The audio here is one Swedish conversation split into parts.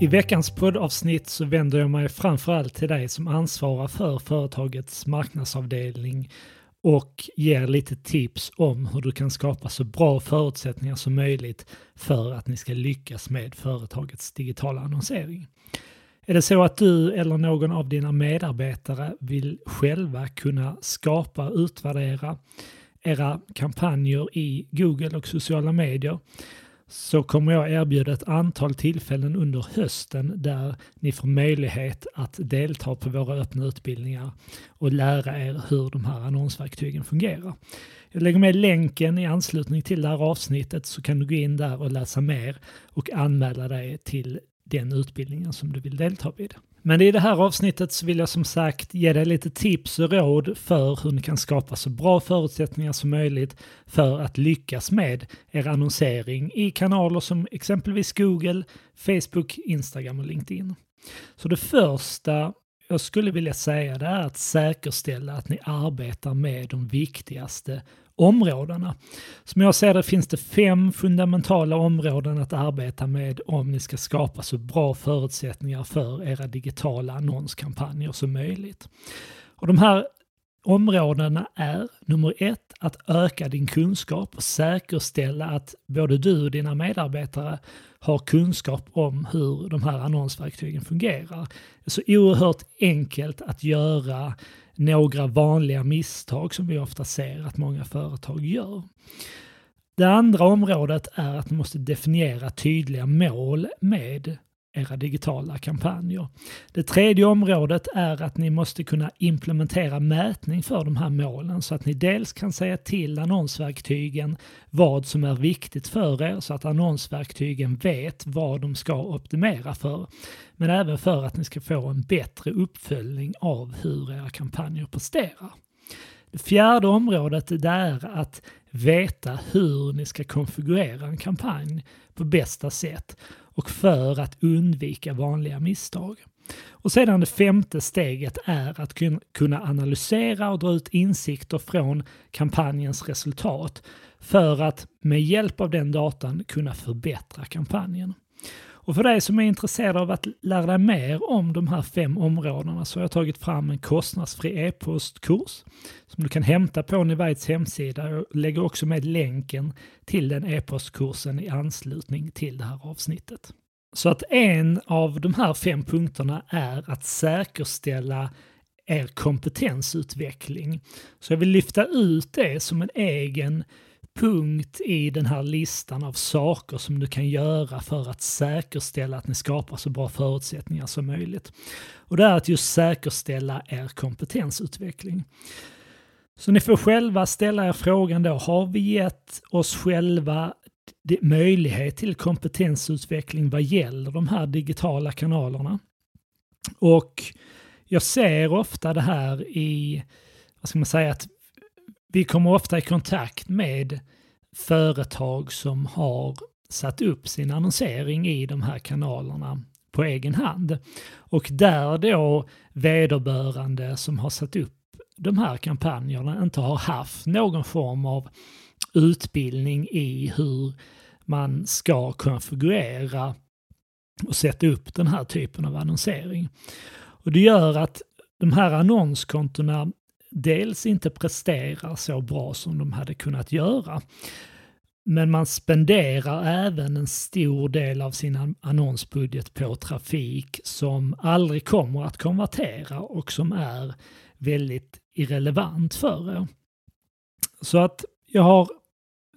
I veckans poddavsnitt så vänder jag mig framförallt till dig som ansvarar för företagets marknadsavdelning och ger lite tips om hur du kan skapa så bra förutsättningar som möjligt för att ni ska lyckas med företagets digitala annonsering. Är det så att du eller någon av dina medarbetare vill själva kunna skapa och utvärdera era kampanjer i Google och sociala medier så kommer jag erbjuda ett antal tillfällen under hösten där ni får möjlighet att delta på våra öppna utbildningar och lära er hur de här annonsverktygen fungerar. Jag lägger med länken i anslutning till det här avsnittet så kan du gå in där och läsa mer och anmäla dig till den utbildningen som du vill delta vid. Men i det här avsnittet så vill jag som sagt ge dig lite tips och råd för hur ni kan skapa så bra förutsättningar som möjligt för att lyckas med er annonsering i kanaler som exempelvis Google, Facebook, Instagram och LinkedIn. Så det första jag skulle vilja säga det är att säkerställa att ni arbetar med de viktigaste områdena. Som jag ser det finns det fem fundamentala områden att arbeta med om ni ska skapa så bra förutsättningar för era digitala annonskampanjer som möjligt. Och de här områdena är nummer ett att öka din kunskap och säkerställa att både du och dina medarbetare har kunskap om hur de här annonsverktygen fungerar. Det är så oerhört enkelt att göra några vanliga misstag som vi ofta ser att många företag gör. Det andra området är att man måste definiera tydliga mål med era digitala kampanjer. Det tredje området är att ni måste kunna implementera mätning för de här målen så att ni dels kan säga till annonsverktygen vad som är viktigt för er så att annonsverktygen vet vad de ska optimera för. Men även för att ni ska få en bättre uppföljning av hur era kampanjer presterar. Det fjärde området är att veta hur ni ska konfigurera en kampanj på bästa sätt och för att undvika vanliga misstag. Och sedan det femte steget är att kunna analysera och dra ut insikter från kampanjens resultat för att med hjälp av den datan kunna förbättra kampanjen. Och för dig som är intresserad av att lära dig mer om de här fem områdena så har jag tagit fram en kostnadsfri e-postkurs som du kan hämta på Nivides hemsida. Jag lägger också med länken till den e-postkursen i anslutning till det här avsnittet. Så att en av de här fem punkterna är att säkerställa er kompetensutveckling. Så jag vill lyfta ut det som en egen punkt i den här listan av saker som du kan göra för att säkerställa att ni skapar så bra förutsättningar som möjligt. Och det är att just säkerställa er kompetensutveckling. Så ni får själva ställa er frågan då, har vi gett oss själva möjlighet till kompetensutveckling vad gäller de här digitala kanalerna? Och jag ser ofta det här i, vad ska man säga, att vi kommer ofta i kontakt med företag som har satt upp sin annonsering i de här kanalerna på egen hand. Och där då vederbörande som har satt upp de här kampanjerna inte har haft någon form av utbildning i hur man ska konfigurera och sätta upp den här typen av annonsering. Och det gör att de här annonskontona dels inte presterar så bra som de hade kunnat göra. Men man spenderar även en stor del av sin annonsbudget på trafik som aldrig kommer att konvertera och som är väldigt irrelevant för er. Så att jag har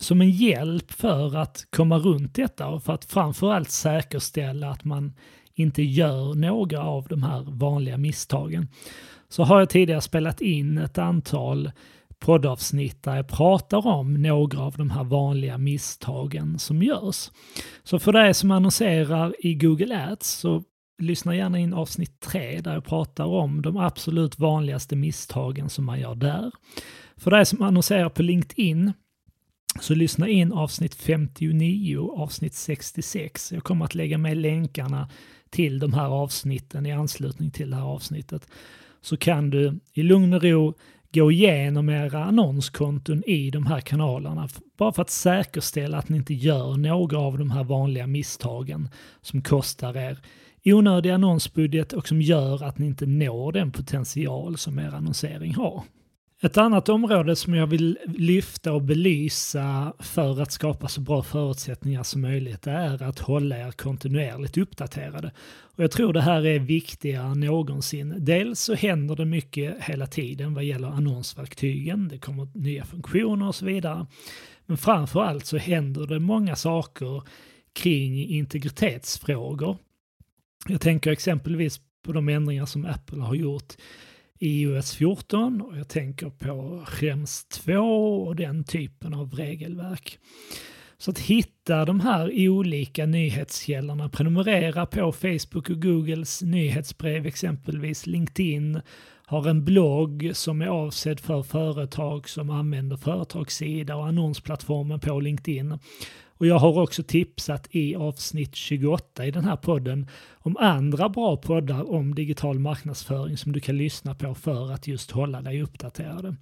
som en hjälp för att komma runt detta och för att framförallt säkerställa att man inte gör några av de här vanliga misstagen så har jag tidigare spelat in ett antal poddavsnitt där jag pratar om några av de här vanliga misstagen som görs. Så för dig som annonserar i Google Ads så lyssna gärna in avsnitt 3 där jag pratar om de absolut vanligaste misstagen som man gör där. För dig som annonserar på LinkedIn så lyssna in avsnitt 59, avsnitt 66. Jag kommer att lägga med länkarna till de här avsnitten i anslutning till det här avsnittet så kan du i lugn och ro gå igenom era annonskonton i de här kanalerna bara för att säkerställa att ni inte gör några av de här vanliga misstagen som kostar er onödig annonsbudget och som gör att ni inte når den potential som er annonsering har. Ett annat område som jag vill lyfta och belysa för att skapa så bra förutsättningar som möjligt är att hålla er kontinuerligt uppdaterade. Och jag tror det här är viktigare än någonsin. Dels så händer det mycket hela tiden vad gäller annonsverktygen, det kommer nya funktioner och så vidare. Men framför allt så händer det många saker kring integritetsfrågor. Jag tänker exempelvis på de ändringar som Apple har gjort iOS 14 och jag tänker på REMS 2 och den typen av regelverk. Så att hitta de här olika nyhetskällorna, prenumerera på Facebook och Googles nyhetsbrev, exempelvis LinkedIn, har en blogg som är avsedd för företag som använder företagssida och annonsplattformen på LinkedIn. Och jag har också tipsat i avsnitt 28 i den här podden om andra bra poddar om digital marknadsföring som du kan lyssna på för att just hålla dig uppdaterad.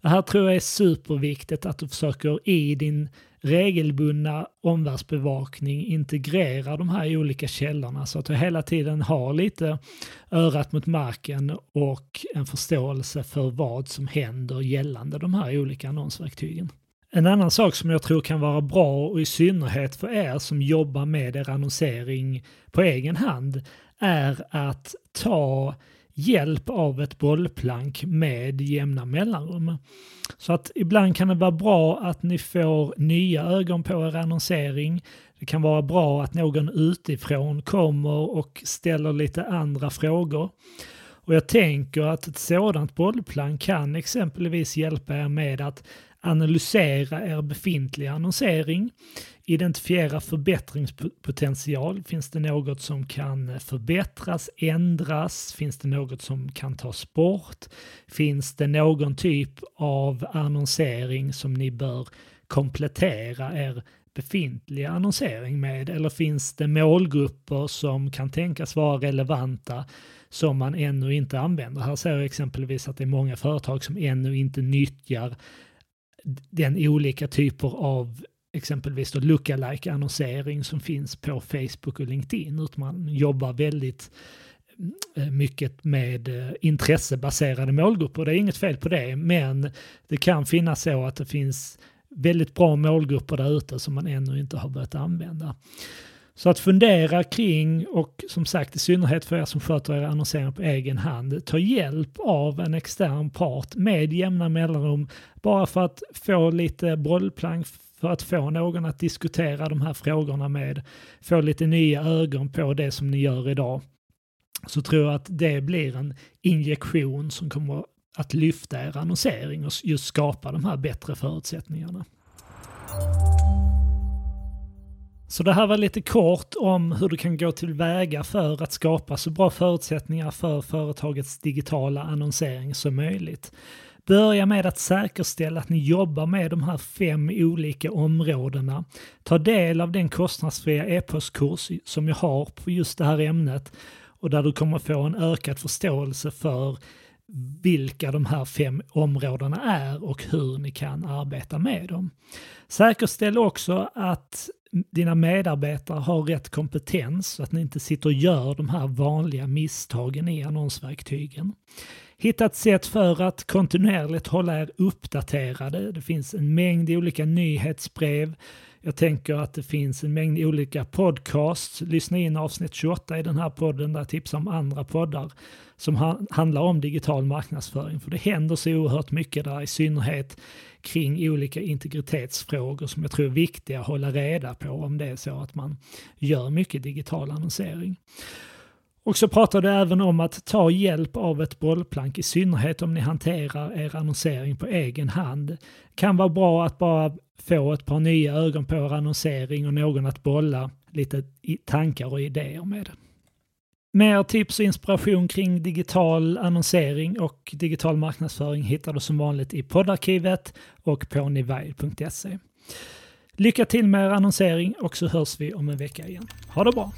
Det här tror jag är superviktigt att du försöker i din regelbundna omvärldsbevakning integrera de här olika källorna så att du hela tiden har lite örat mot marken och en förståelse för vad som händer gällande de här olika annonsverktygen. En annan sak som jag tror kan vara bra och i synnerhet för er som jobbar med er annonsering på egen hand är att ta hjälp av ett bollplank med jämna mellanrum. Så att ibland kan det vara bra att ni får nya ögon på er annonsering. Det kan vara bra att någon utifrån kommer och ställer lite andra frågor. Och jag tänker att ett sådant bollplank kan exempelvis hjälpa er med att analysera er befintliga annonsering, identifiera förbättringspotential. Finns det något som kan förbättras, ändras? Finns det något som kan tas bort? Finns det någon typ av annonsering som ni bör komplettera er befintliga annonsering med? Eller finns det målgrupper som kan tänkas vara relevanta som man ännu inte använder? Här ser jag exempelvis att det är många företag som ännu inte nyttjar den olika typer av exempelvis då lookalike annonsering som finns på Facebook och LinkedIn utan man jobbar väldigt eh, mycket med eh, intressebaserade målgrupper. Det är inget fel på det, men det kan finnas så att det finns väldigt bra målgrupper där ute som man ännu inte har börjat använda. Så att fundera kring och som sagt i synnerhet för er som sköter era annonsering på egen hand, ta hjälp av en extern part med jämna mellanrum bara för att få lite bollplank för att få någon att diskutera de här frågorna med, få lite nya ögon på det som ni gör idag. Så tror jag att det blir en injektion som kommer att lyfta er annonsering och just skapa de här bättre förutsättningarna. Så det här var lite kort om hur du kan gå tillväga för att skapa så bra förutsättningar för företagets digitala annonsering som möjligt. Börja med att säkerställa att ni jobbar med de här fem olika områdena. Ta del av den kostnadsfria e-postkurs som jag har på just det här ämnet och där du kommer få en ökad förståelse för vilka de här fem områdena är och hur ni kan arbeta med dem. Säkerställ också att dina medarbetare har rätt kompetens så att ni inte sitter och gör de här vanliga misstagen i annonsverktygen. Hitta ett sätt för att kontinuerligt hålla er uppdaterade. Det finns en mängd olika nyhetsbrev. Jag tänker att det finns en mängd olika podcasts. Lyssna in avsnitt 28 i den här podden där jag tipsar om andra poddar som handlar om digital marknadsföring. För det händer så oerhört mycket där, i synnerhet kring olika integritetsfrågor som jag tror är viktiga att hålla reda på om det är så att man gör mycket digital annonsering. Och så pratar du även om att ta hjälp av ett bollplank, i synnerhet om ni hanterar er annonsering på egen hand. kan vara bra att bara få ett par nya ögon på er annonsering och någon att bolla lite tankar och idéer med. Mer tips och inspiration kring digital annonsering och digital marknadsföring hittar du som vanligt i poddarkivet och på nivide.se. Lycka till med er annonsering och så hörs vi om en vecka igen. Ha det bra!